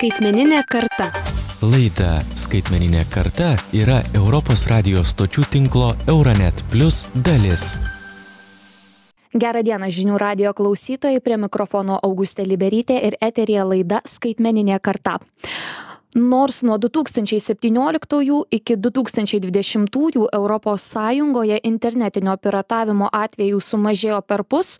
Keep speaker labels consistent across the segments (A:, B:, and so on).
A: Skaitmeninė karta.
B: Laida Skaitmeninė karta yra Europos radijos stočių tinklo Euronet Plus dalis.
C: Gerą dieną žinių radio klausytojai, prie mikrofono Augustė Liberytė ir eterija laida Skaitmeninė karta nors nuo du tūkstančiai septynioliktųjų iki du tūkstančiai dvidešimtųjų europos sąjungoje internetinio piratavimo atvejų sumažėjo perpus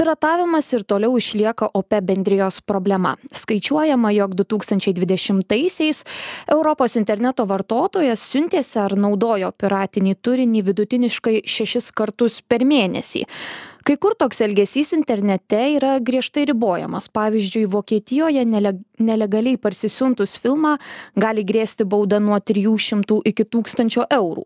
C: piratavimas ir toliau išlieka opia bendrijos problema. Skaičiuojama jog du tūkstančiai dvidešimtaisiais europos interneto vartotojas siuntėsi ar naudojo piratinį turinį vidutiniškai šešis kartus per mėnesį kai kur toks elgesys internete yra griežtai ribojamas. Pavyzdžiui vokietijoje nele nelegaliai parsisiuntus filmą gali grėsti bauda nuo trijų šimtų iki tūkstančio eurų.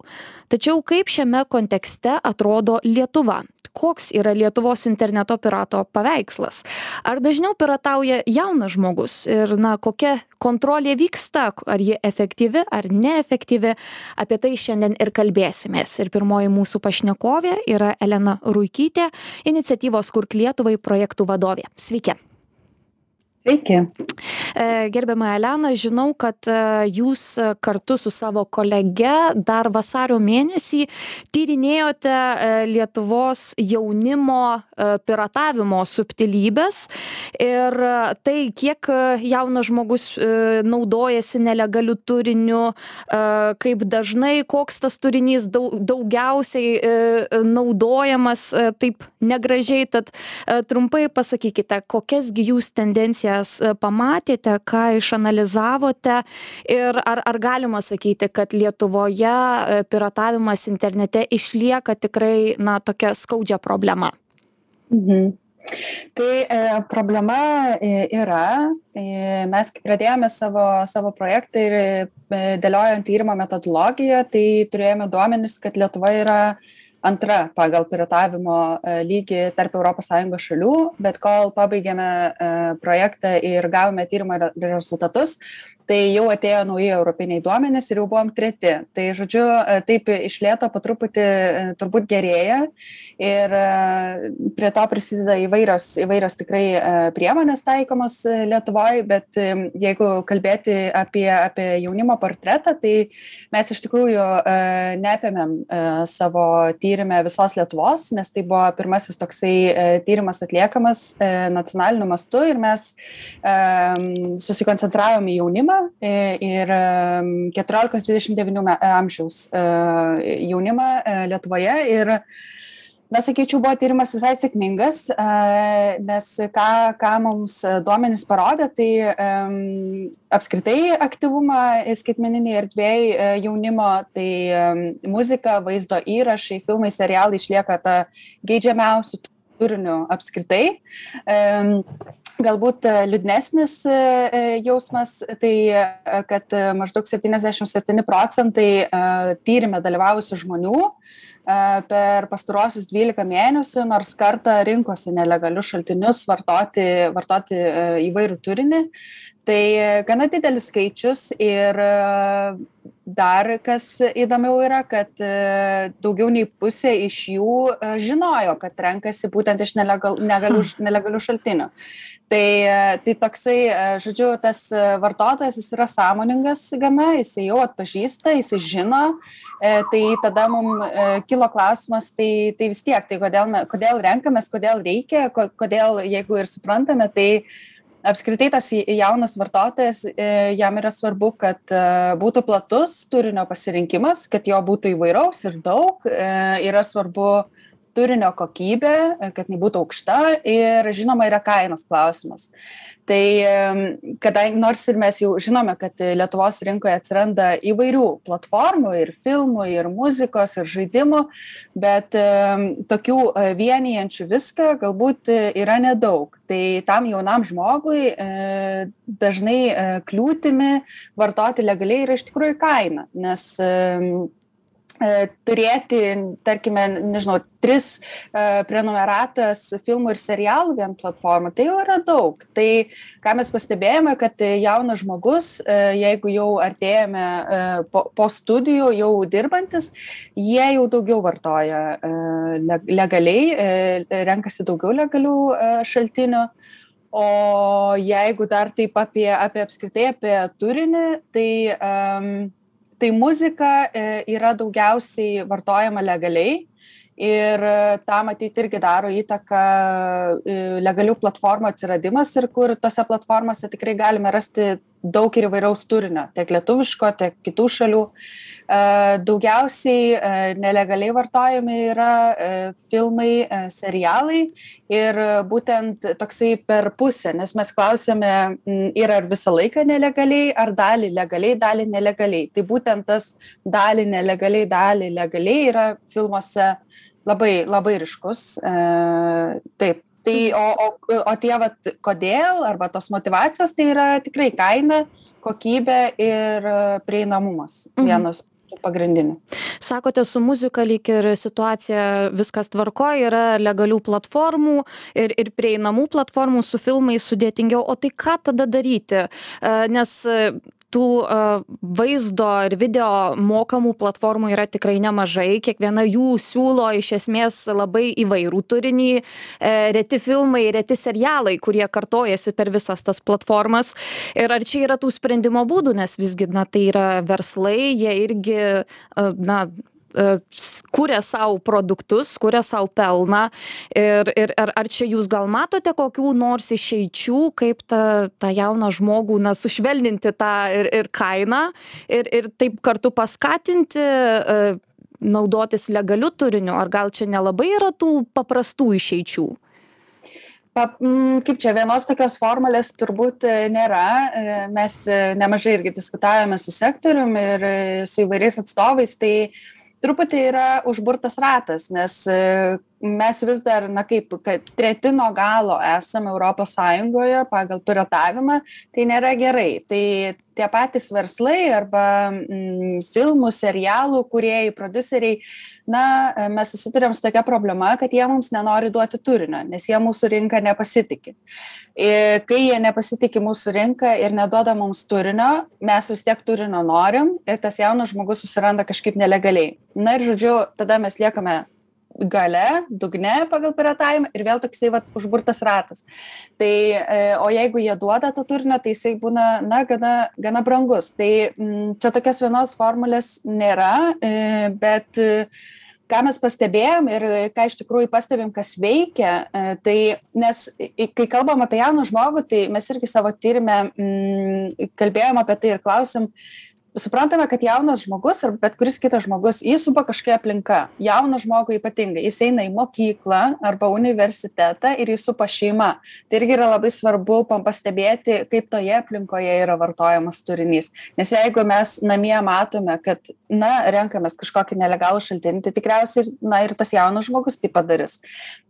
C: Tačiau kaip šiame kontekste atrodo lietuva koks yra lietuvos interneto pirato paveikslas. Ar dažniau piratauja jaunas žmogus? Ir na kokia kontrolė vyksta? Ar ji efektyvi ar neefektyvi? Apie tai šiandien ir kalbėsimės. Ir pirmoji mūsų pašnekovė yra elena ruikytė iniciatyvos kurk lietuvai projektų vadovė. Sveiki
D: Sveiki.
C: E, gerbiama Elena, žinau, kad e, jūs kartu su savo kolege dar vasario mėnesį tyrinėjote e, Lietuvos jaunimo piratavimo subtilybės ir tai, kiek jaunas žmogus naudojasi nelegaliu turiniu, kaip dažnai, koks tas turinys daugiausiai naudojamas taip negražiai. Tad trumpai pasakykite, kokiasgi jūs tendencijas jas e, pamatėte, ką išanalizavote ir ar, ar galima sakyti, kad Lietuvoje e, piratavimas internete išlieka tikrai na, tokia skaudžia problema?
D: Mhm. Tai e, problema e, yra, e, mes pradėjome savo, savo projektą ir e, dėliojant tyrimo metodologiją, tai turėjome duomenis, kad Lietuva yra antra pagal piratavimo e, lygį tarp europos sąjungos šalių bet kol pabaigėme e, projektą ir gavome tyrimo rezultatus tai jau atėjo nauji europiniai duomenys ir jau buvom treti. Tai žodžiu e, taip iš lėto po truputį e, turbūt gerėja ir e, prie to prisideda įvairios įvairios tikrai priemonės taikomos lietuvoj bet jeigu kalbėti apie apie jaunimo portretą tai mes iš tikrųjų neapėmėm savo tyrime visos lietuvos nes tai buvo pirmasis toksai tyrimas atliekamas nacionaliniu mastu ir mes susikoncentravom į jaunimą ir 14-29 amžiaus e, jaunimą e, Lietuvoje. Ir, na, sakyčiau, buvo tyrimas visai sėkmingas, e, nes ką, ką mums duomenys parodė, tai um, apskritai aktyvumą skaitmeninėje erdvėje jaunimo, tai um, muzika, vaizdo įrašai, filmai, serialai išlieka ta geidžiamiausių turiniu apskritai. Galbūt e, liūdnesnis e, e, jausmas tai kad maždaug septyniasdešim septyni procentai tyrime dalyvavusių žmonių per pastaruosius dvylika mėnesių nors kartą rinkosi nelegalius šaltinius vartoti vartoti įvairų turinį tai gana didelis skaičius ir dar kas įdomiau yra kad daugiau nei pusė iš jų žinojo kad renkasi būtent iš nelegal negalių nelegalių šaltinių. Tai tai toksai žodžiu tas vartotojas jis yra sąmoningas gana jisai jau atpažįsta jisai žino tai tada mum kilo klausimas tai tai vis tiek tai kodėl kodėl renkamės kodėl reikia ko kodėl jeigu ir suprantame tai apskritai tas jaunas vartotojas jam yra svarbu kad būtų platus turinio pasirinkimas kad jo būtų įvairaus ir daug yra svarbu turinio kokybė kad jinai būtų aukšta ir žinoma yra kainos klausimas. Tai kadangi nors ir mes jau žinome kad lietuvos rinkoje atsiranda įvairių platformų ir filmų ir muzikos ir žaidimų bet tokių vienijančių viską galbūt yra nedaug. Tai tam jaunam žmogui dažnai kliūtimi vartoti legaliai yra iš tikrųjų kaina nes E, turėti, tarkime, nežinau, tris uh, prenumeratas filmų ir serialų vien platformų, tai jau yra daug. Tai ką mes pastebėjome, kad jaunas žmogus, uh, jeigu jau artėjame po, studijų, jau dirbantis, jie jau daugiau vartoja legaliai, renkasi daugiau legalių šaltinių o jeigu dar taip apie apie apskritai apie turinį tai am tai muzika e, yra daugiausiai vartojama legaliai ir tą matyt irgi daro įtaką e, legalių platformų atsiradimas ir kur tose platformose tikrai galime rasti daug ir įvairaus turinio tiek lietuviško tiek kitų šalių. E, daugiausiai e, nelegaliai vartojami yra filmai serialai ir būtent toksai per pusę nes mes klausėme yra ar visą laiką nelegaliai ar dalį legaliai dalį nelegaliai. Tai būtent tas dalį nelegaliai dalį legaliai yra filmuose labai labai ryškus. E, taip tai o o o tie vat kodėl arba tos motyvacijos tai yra tikrai kaina kokybė ir prieinamumas
C: mhm.
D: vienas tų pagrindinių.
C: Sakote su muzika lyg ir situacija viskas tvarkoj yra legalių platformų ir ir prieinamų platformų su filmais sudėtingiau. O tai ką tada daryti? E, nes tų vaizdo ir video mokamų platformų yra tikrai nemažai. Kiekviena jų siūlo iš esmės labai įvairų turinį. E, reti filmai reti serialai kurie kartojasi per visas tas platformas. Ir ar čia yra tų sprendimo būdų? Nes visgi na tai yra verslai jie irgi na E, kuria sau produktus kuria sau pelną. Ir ir ar ar čia jūs gal matote kokių nors išeičių kaip tą tą jauną žmogų na sušvelninti tą ir ir kainą ir ir taip kartu paskatinti e, naudotis legaliu turiniu? Ar gal čia nelabai yra tų paprastų išeičių?
D: Pa mm, kaip čia vienos tokios formulės turbūt e, nėra. Mes nemažai irgi diskutavome su sektorium ir su įvairiais atstovais. Tai truputį yra užburtas ratas nes mes vis dar na kaip kad treti nuo galo esam europos sąjungoje pagal piratavimą tai nėra gerai. Tai tie patys verslai arba mm, filmų serialų kūrėjai prodiuseriai na mes susiduriam su tokia problema kad jie mums nenori duoti turinio nes jie mūsų rinka nepasitiki. Ir kai jie nepasitiki mūsų rinka ir neduoda mums turinio mes vis tiek turinio norim ir tas jaunas žmogus susiranda kažkaip nelegaliai. Na ir žodžiu tada mes liekame gale dugne pagal piratavimą ir vėl toksai vat užburtas ratas. Tai e, o jeigu jie duoda to turinio tai jisai būna na gana gana brangus. Tai mm, čia tokios vienos formulės nėra e, bet ką mes pastebėjom ir ką iš tikrųjų pastebim kas veikia e, tai nes kai kalbam apie jauną žmogų tai mes irgi savo tyrime mm, kalbėjom apie tai ir klausėm suprantame kad jaunas žmogus ar bet kuris kitas žmogus jį supa kažkokia aplinka. Jauną žmogų ypatingai. Jis eina į mokyklą arba universitetą ir jį supa šeima. Tai irgi yra labai svarbu pastebėti kaip toje aplinkoje yra vartojamas turinys. Nes jeigu mes namie matome kad na renkamės kažkokį nelegalų šaltinį tai tikriausiai na ir tas jaunas žmogus tai padarys.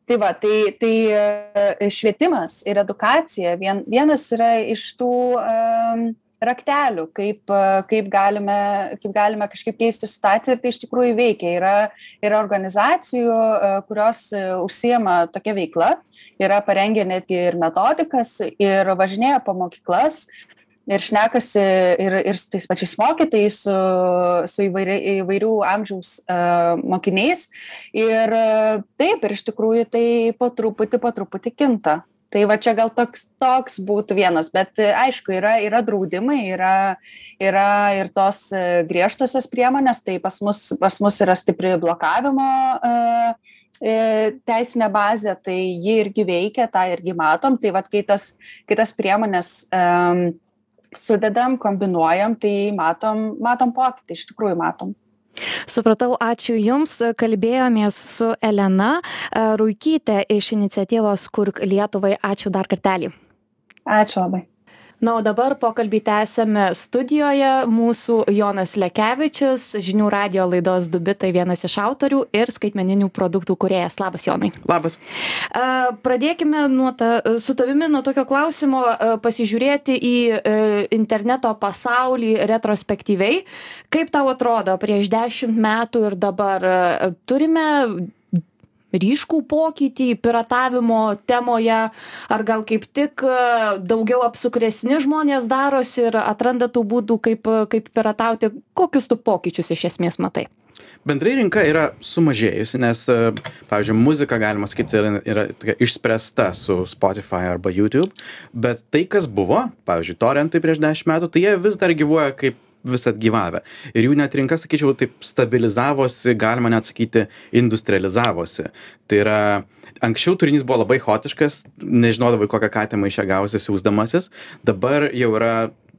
D: Tai va tai tai e, švietimas ir edukacija vien vienas yra iš tų raktelių kaip kaip galime kaip galime kažkaip keisti situaciją ir tai iš tikrųjų veikia. Yra yra organizacijų kurios užsiima tokia veikla yra parengę netgi ir metodikas ir važinėja po mokyklas ir šnekasi ir ir su tais pačiais mokytojais su su įvairiai įvairių amžiaus mokiniais. Ir taip ir iš tikrųjų tai po truputį po truputį kinta tai va čia gal toks toks būtų vienas bet aišku yra yra draudimai yra yra ir tos griežtosios priemonės tai pas mus pas mus yra stipri blokavimo teisinė bazė tai ji irgi veikia tą irgi matom. Tai vat kai tas kai tas priemones sudedam kombinuojam tai matom matom pokytį iš tikrųjų matom
C: supratau ačiū jums. Kalbėjomės su elena e, ruikyte iš iniciatyvos kurk lietuvai. Ačiū dar kartelį.
D: Ačiū labai
C: na o dabar pokalbį tęsiame studijoje. Mūsų jonas lekevičius žinių radijo laidos du bitai vienas iš autorių ir skaitmeninių produktų kūrėjas. Labas jonai.
A: Labas.
C: Pradėkime nuo ta su tavimi nuo tokio klausimo pasižiūrėti į e, interneto pasaulį retrospektyviai. Kaip tau atrodo prieš dešimt metų ir dabar turime ryškų pokytį piratavimo temoje ar gal kaip tik e, daugiau apsukresni žmonės darosi ir atranda tų būdų kaip kaip piratauti. Kokius tu pokyčius iš esmės matai?
A: Bendrai rinka yra sumažėjusi nes e, pavyzdžiui muzika galima sakyti yra yra išspręsta su spotify arba youtube bet tai kas buvo pavyzdžiui torentai prieš dešim metų tai jie vis dar gyvuoja kaip visad gyvavę. Ir jų net rinka sakyčiau taip stabilizavosi galima net sakyti industrializavosi. Tai yra anksčiau turinys buvo labai chaotiškas nežinodavai kokią katę maiše gausi siųsdamasis. Dabar jau yra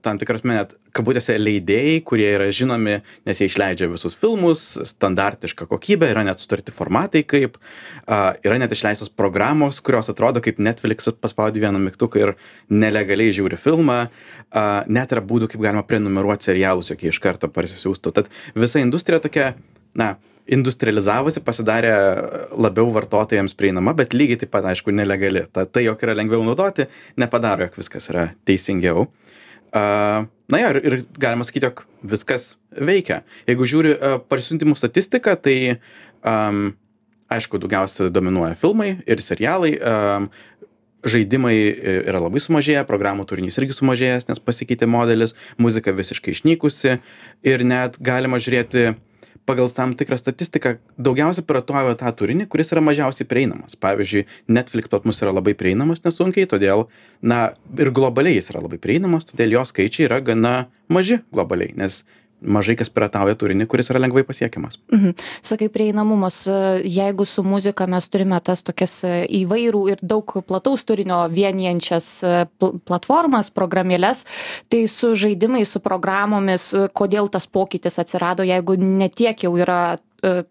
A: tam tikra prasme net kabutėse leidėjai kurie yra žinomi nes jie išleidžia visus filmus standartiška kokybe yra net sutarti formatai kaip a yra net išleistos programos kurios atrodo kaip netflix paspaudi vieną mygtuką ir nelegaliai žiūri filmą a net yra būdų kaip galima prenumeruot serialus jog jie iš karto parsisiųstų. Tad visa industrija tokia na industrializavosi pasidarė labiau vartotojams prieinama bet lygiai taip pat aišku nelegali. Tad tai jog yra lengviau naudoti nepadaro jog viskas yra teisingiau. a na jo ir ir galima sakyt jog viskas veikia. Jeigu žiūri parsiuntimų statistiką tai am aišku daugiausia dominuoja filmai ir serialai am žaidimai yra labai sumažėję programų turinys irgi sumažėjęs nes pasikeitė modelis muzika visiškai išnykusi ir net galima žiūrėti pagal tam tikrą statistiką daugiausia piratuoja tą turinį kuris yra mažiausiai prieinamas. Pavyzdžiui netflix pas mus yra labai prieinamas nesunkiai todėl na ir globaliai jis yra labai prieinamas todėl jo skaičiai yra gana maži globaliai nes mažai kas piratauja turinį kuris yra lengvai pasiekiamas.
C: Mhm. Sakai prieinamumas jeigu su muzika mes turime tas tokias įvairų ir daug plataus turinio vienijančias pl platformas programėles tai su žaidimais su programomis kodėl tas pokytis atsirado jeigu ne tiek jau yra e,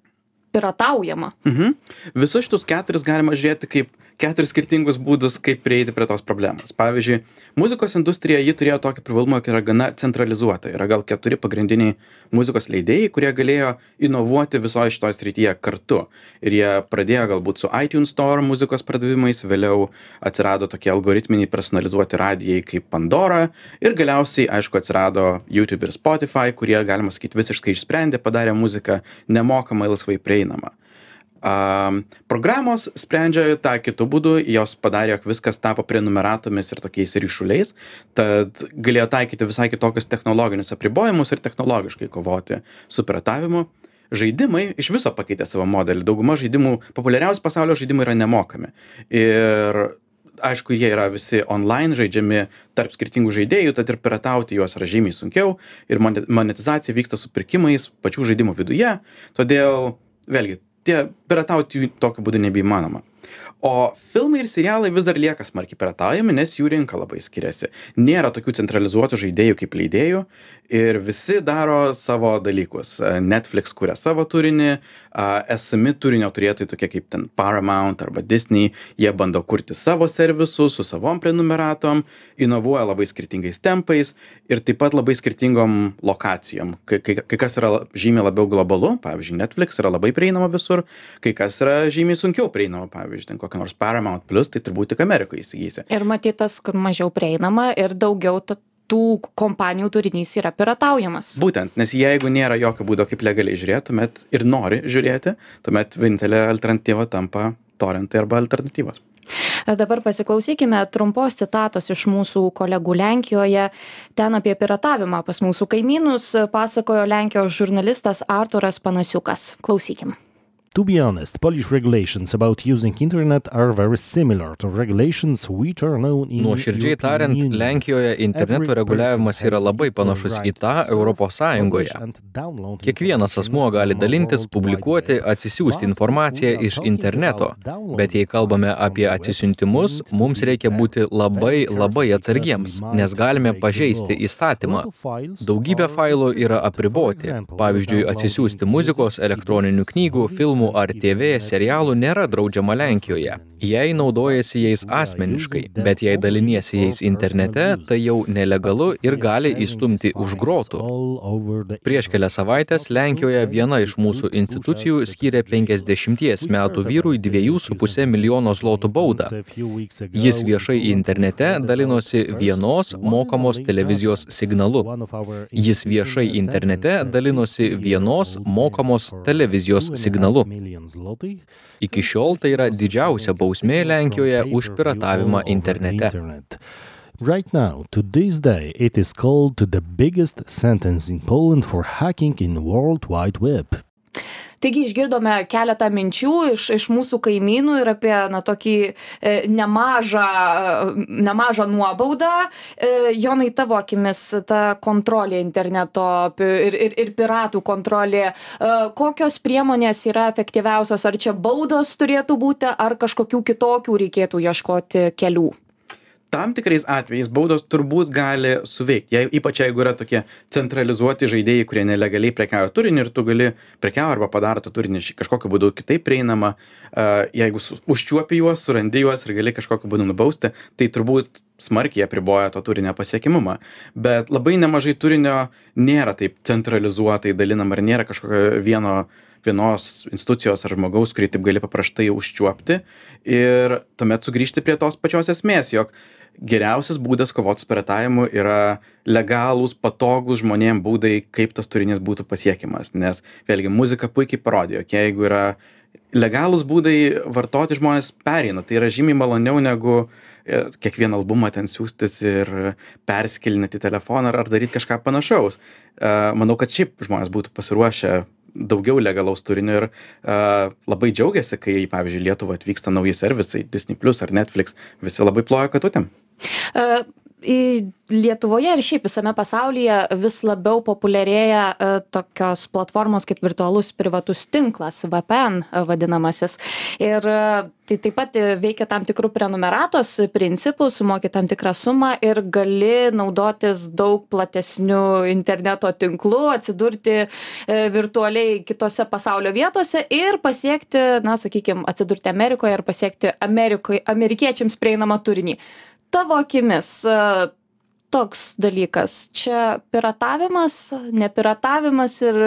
C: pirataujama?
A: Mhm. Visus šitus keturis galima žiūrėti kaip keturis skirtingus būdus kaip prieiti prie tos problemos. Pavyzdžiui muzikos industrija ji turėjo tokį privalumą kad yra gana centralizuota. Yra gal keturi pagrindiniai muzikos leidėjai kurie galėjo inovuoti visoj šitoj srityje kartu. Ir jie pradėjo galbūt su itunes store muzikos pardavimais vėliau atsirado tokie algoritminiai personalizuoti radijai kaip pandora. Ir galiausiai aišku atsirado youtube ir spotify kurie galima sakyt visiškai išsprendė padarė muziką nemokamai laisvai prieinamą a programos sprendžia tą kitu būdu jos padarė jog viskas tapo prenumeratomis ir tokiais ryšuliais tad galėjo taikyti visai kitokius technologinius apribojimus ir technologiškai kovoti su piratavimu. Žaidimai iš viso pakeitė savo modelį. Dauguma žaidimų populiariausi pasaulio žaidimai yra nemokami. Ir aišku jie yra visi online žaidžiami tarp skirtingų žaidėjų tad ir piratauti juos yra žymiai sunkiau ir mone monetizacija vyksta su pirkimais pačių žaidimų viduje. Todėl vėlgi tie piratauti jų tokiu būdu nebeįmanoma o filmai ir serialai vis dar lieka smarkiai pirataujami nes jų rinka labai skiriasi. Nėra tokių centralizuotų žaidėjų kaip leidėjų ir visi daro savo dalykus. Netflix kuria savo turinį a esami turinio turėtojai tokie kaip ten paramount arba disney jie bando kurti savo servisus su savom prenumeratom inovuoja labai skirtingais tempais ir taip pat labai skirtingom lokacijom. Kai kai kai kas yra žymiai labiau globalu pavyzdžiui netflix yra labai prieinama visur kai kas yra žymiai sunkiau prieinama pavyzdžiui ten kokia nors paramount plius tai turbūt tik amerikoj įsigysi
C: ir matyt tas kur mažiau prieinama ir daugiau ta tų kompanijų turinys yra pirataujamas
A: būtent nes jeigu nėra jokio būdo kaip legaliai žiūrėt tuomet ir nori žiūrėti tuomet vienintelė alternatyva tampa torentai arba alternatyvos
C: Dabar pasiklausykime trumpos citatos iš mūsų kolegų Lenkijoje. Ten apie piratavimą pas mūsų kaimynus pasakojo Lenkijos žurnalistas Arturas Panasiukas. Klausykim.
E: To be honest, Polish regulations about using internet are very similar to regulations which are known in
B: Nuoširdžiai tariant. Lenkijoje interneto reguliavimas yra labai panašus į tą Europos Sąjungoje. Kiekvienas asmuo gali dalintis, publikuoti, atsisiųsti informaciją iš interneto. Bet jei kalbame apie atsisiuntimus, mums reikia būti labai, labai atsargiems, nes galime pažeisti įstatymą. Daugybė failų yra apriboti. Pavyzdžiui, atsisiųsti muzikos, elektroninių knygų, filmų ar TV serialų nėra draudžiama Lenkijoje. Jei naudojasi jais asmeniškai, bet jei daliniesi jais internete, tai jau nelegalu ir gali įstumti už grotų. Prieš kelias savaitės Lenkijoje viena iš mūsų institucijų skyrė 50 metų vyrui 2,5 milijono zlotų baudą. Jis viešai internete dalinosi vienos mokamos televizijos signalu. Jis viešai internete dalinosi vienos mokamos televizijos signalu. Iki šiol tai yra didžiausia bausmė Lenkijoje už piratavimą internete.
E: Right now, to this day, it is called the biggest sentence in Poland for hacking in World Wide Web.
C: Taigi išgirdome keletą minčių iš iš mūsų kaimynų ir apie na tokį e, nemažą nemažą nuobaudą. E, jonai tavo akimis ta kontrolė interneto ir ir ir piratų kontrolė. E, kokios priemonės yra efektyviausios? Ar čia baudos turėtų būti ar kažkokių kitokių reikėtų ieškoti kelių
A: tam tikrais atvejais baudos turbūt gali suveikt jei ypač jeigu yra tokie centralizuoti žaidėjai kurie nelegaliai prekiauja turiniu ir tu gali prekiauja arba padaro tą turinį kažkokiu būdu kitaip prieinamą jeigu su užčiuopi juos surandi juos ir gali kažkokiu būdu nubausti tai turbūt smarkiai apriboja to turinio pasiekiamumą bet labai nemažai turinio nėra taip centralizuotai dalinama ir nėra kažkokio vieno vienos institucijos ar žmogaus kurį taip gali paprastai užčiuopti. Ir tuomet sugrįžti prie tos pačios esmės jog geriausias būdas kovot su piratavimu yra legalūs patogūs žmonėm būdai kaip tas turinys būtų pasiekiamas. Nes vėlgi muzika puikiai parodė jog jeigu yra legalūs būdai vartoti žmonės pereina. Tai yra žymiai maloniau negu e, kiekvieną albumą ten siųstis ir perskelinėt į telefoną ar daryt kažką panašaus. E, manau kad šiaip žmonės būtų pasiruošę daugiau legalaus turinio ir a, labai džiaugiasi, kai, pavyzdžiui, Lietuva atvyksta nauji servisai, Disney Plus ar Netflix, visi labai ploja katutėm.
C: Uh, Lietuvoje ir šiaip visame pasaulyje vis labiau populiarėja e, tokios platformos kaip virtualus privatus tinklas, VPN vadinamasis. Ir e, tai taip pat veikia tam tikrų prenumeratos principų, sumoki tam tikrą sumą ir gali naudotis daug platesnių interneto tinklų, atsidurti e, virtualiai kitose pasaulio vietose ir pasiekti, na, sakykime, atsidurti Amerikoje ir pasiekti Amerikoje, amerikiečiams prieinamą turinį tavo akimis toks dalykas. Čia piratavimas nepiratavimas ir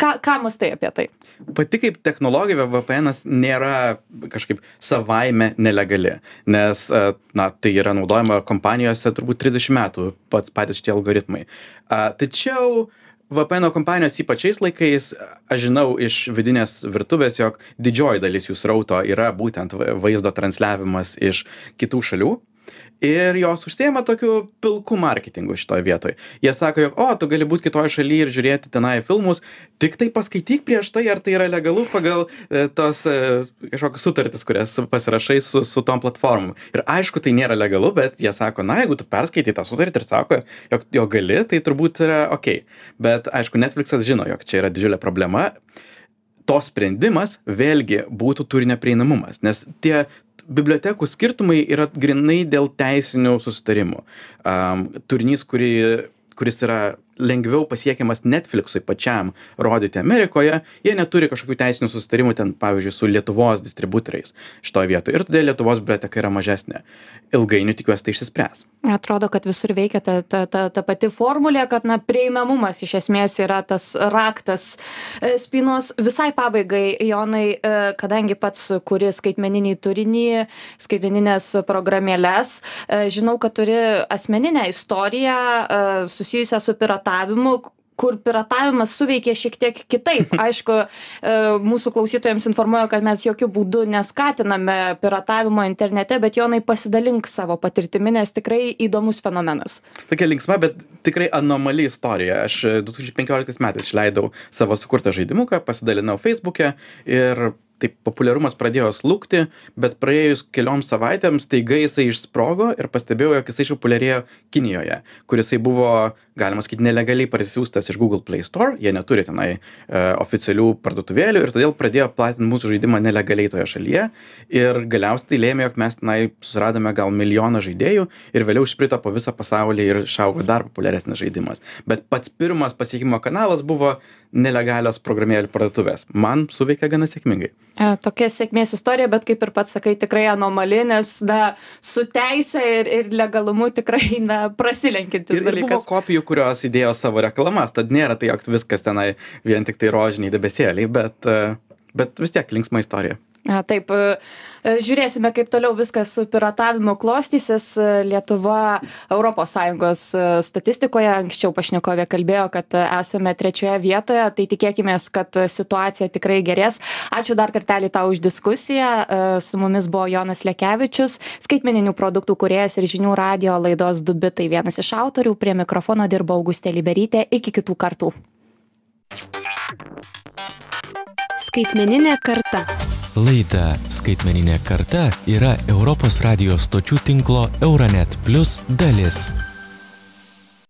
C: ką ką mąstai apie tai?
A: Pati kaip technologija vpnas nėra kažkaip savaime nelegali nes na tai yra naudojama kompanijose turbūt trisdešim metų pats patys šitie algoritmai. A tačiau vpno kompanijos ypač šiais laikais aš žinau iš vidinės virtuvės jog didžioji dalis jų srauto yra būtent vaizdo transliavimas iš kitų šalių ir jos užsiima tokiu pilku marketingu šitoj vietoj. Jie sako jog o tu gali būt kitoj šaly ir žiūrėti tenai filmus. Tiktai paskaityk prieš tai ar tai yra legalu pagal e, tas e, kažkokias sutartis kurias pasirašai su su tom platformom. Ir aišku tai nėra legalu bet jie sako na jeigu tu perskaitei tą sutartį ir sako jog jog gali tai turbūt yra okei bet aišku netfliksas žino jog čia yra didžiulė problema. To sprendimas vėlgi būtų turinio prieinamumas nes tie bibliotekų skirtumai yra grynai dėl teisinių susitarimų. Am turinys kurį kuris yra lengviau pasiekiamas netfliksui pačiam rodyti amerikoje jie neturi kažkokių teisinių susitarimų ten pavyzdžiui su lietuvos distributoriais šitoj vietoj. Ir todėl lietuvos biblioteka yra mažesnė. Ilgainiui tikiuosi tai išsispręs.
C: Atrodo kad visur veikia ta ta ta ta pati formulė kad na prieinamumas iš esmės yra tas raktas e, spynos. Visai pabaigai jonai e, kadangi pats kuri skaitmeninį turinį skaitmenines programėles e, žinau kad turi asmeninę istoriją susijusią su piratavimu piratavimu kur piratavimas suveikė šiek tiek kitaip. Aišku e, mūsų klausytojams informuoju kad mes jokiu būdu neskatiname piratavimo internete bet jonai pasidalink savo patirtimi nes tikrai įdomus fenomenas.
A: Tokia linksma bet tikrai anomali istorija. Aš du tūkstančiai penkioliktais metais išleidau savo sukurtą žaidimuką pasidalinau feisbuke ir taip populiarumas pradėjo slūgti bet praėjus kelioms savaitėms staiga jisai išsprogo ir pastebėjau jog jisai išpopuliarėjo kinijoje kur jisai buvo galima sakyt nelegaliai parsisiųstas iš google play store. Jie neturi tenai e, oficialių parduotuvėlių ir todėl pradėjo platint mūsų žaidimą nelegaliai toje šalyje. Ir galiausiai tai lėmė jog mes tenai susiradome gal milijoną žaidėjų ir vėliau išplito po visą pasaulį ir išaugo dar populiaresnis žaidimas. Bet pats pirmas pasiekimo kanalas buvo nelegalios programėlių parduotuvės. Man suveikė gana sėkmingai.
C: E, tokia sėkmės istorija bet kaip ir pats sakai tikrai anomali nes na su teise ir ir legalumu tikrai na prasilenkiantis
A: ir, ir buvo kopijų kurios įdėjo savo reklamas tad nėra tai jog viskas tenai vien tiktai rožiniai debesėliai bet bet vis tiek linksma istorija
C: a taip e, žiūrėsime kaip toliau viskas su piratavimu klostysis. Lietuva europos sąjungos e, statistikoje anksčiau pašnekovė kalbėjo kad esame trečioje vietoje tai tikėkimės kad situacija tikrai gerės. Ačiū dar kartelį tau už diskusiją. E, su mumis buvo jonas lekevičius skaitmeninių produktų kūrėjas ir žinių radijo laidos du bitai vienas iš autorių. Prie mikrofono dirbo augustė liberytė. Iki kitų kartų.
F: Skaitmeninė karta.
G: Laida Skaitmeninė karta yra Europos radijos stočių tinklo Euronet Plus dalis.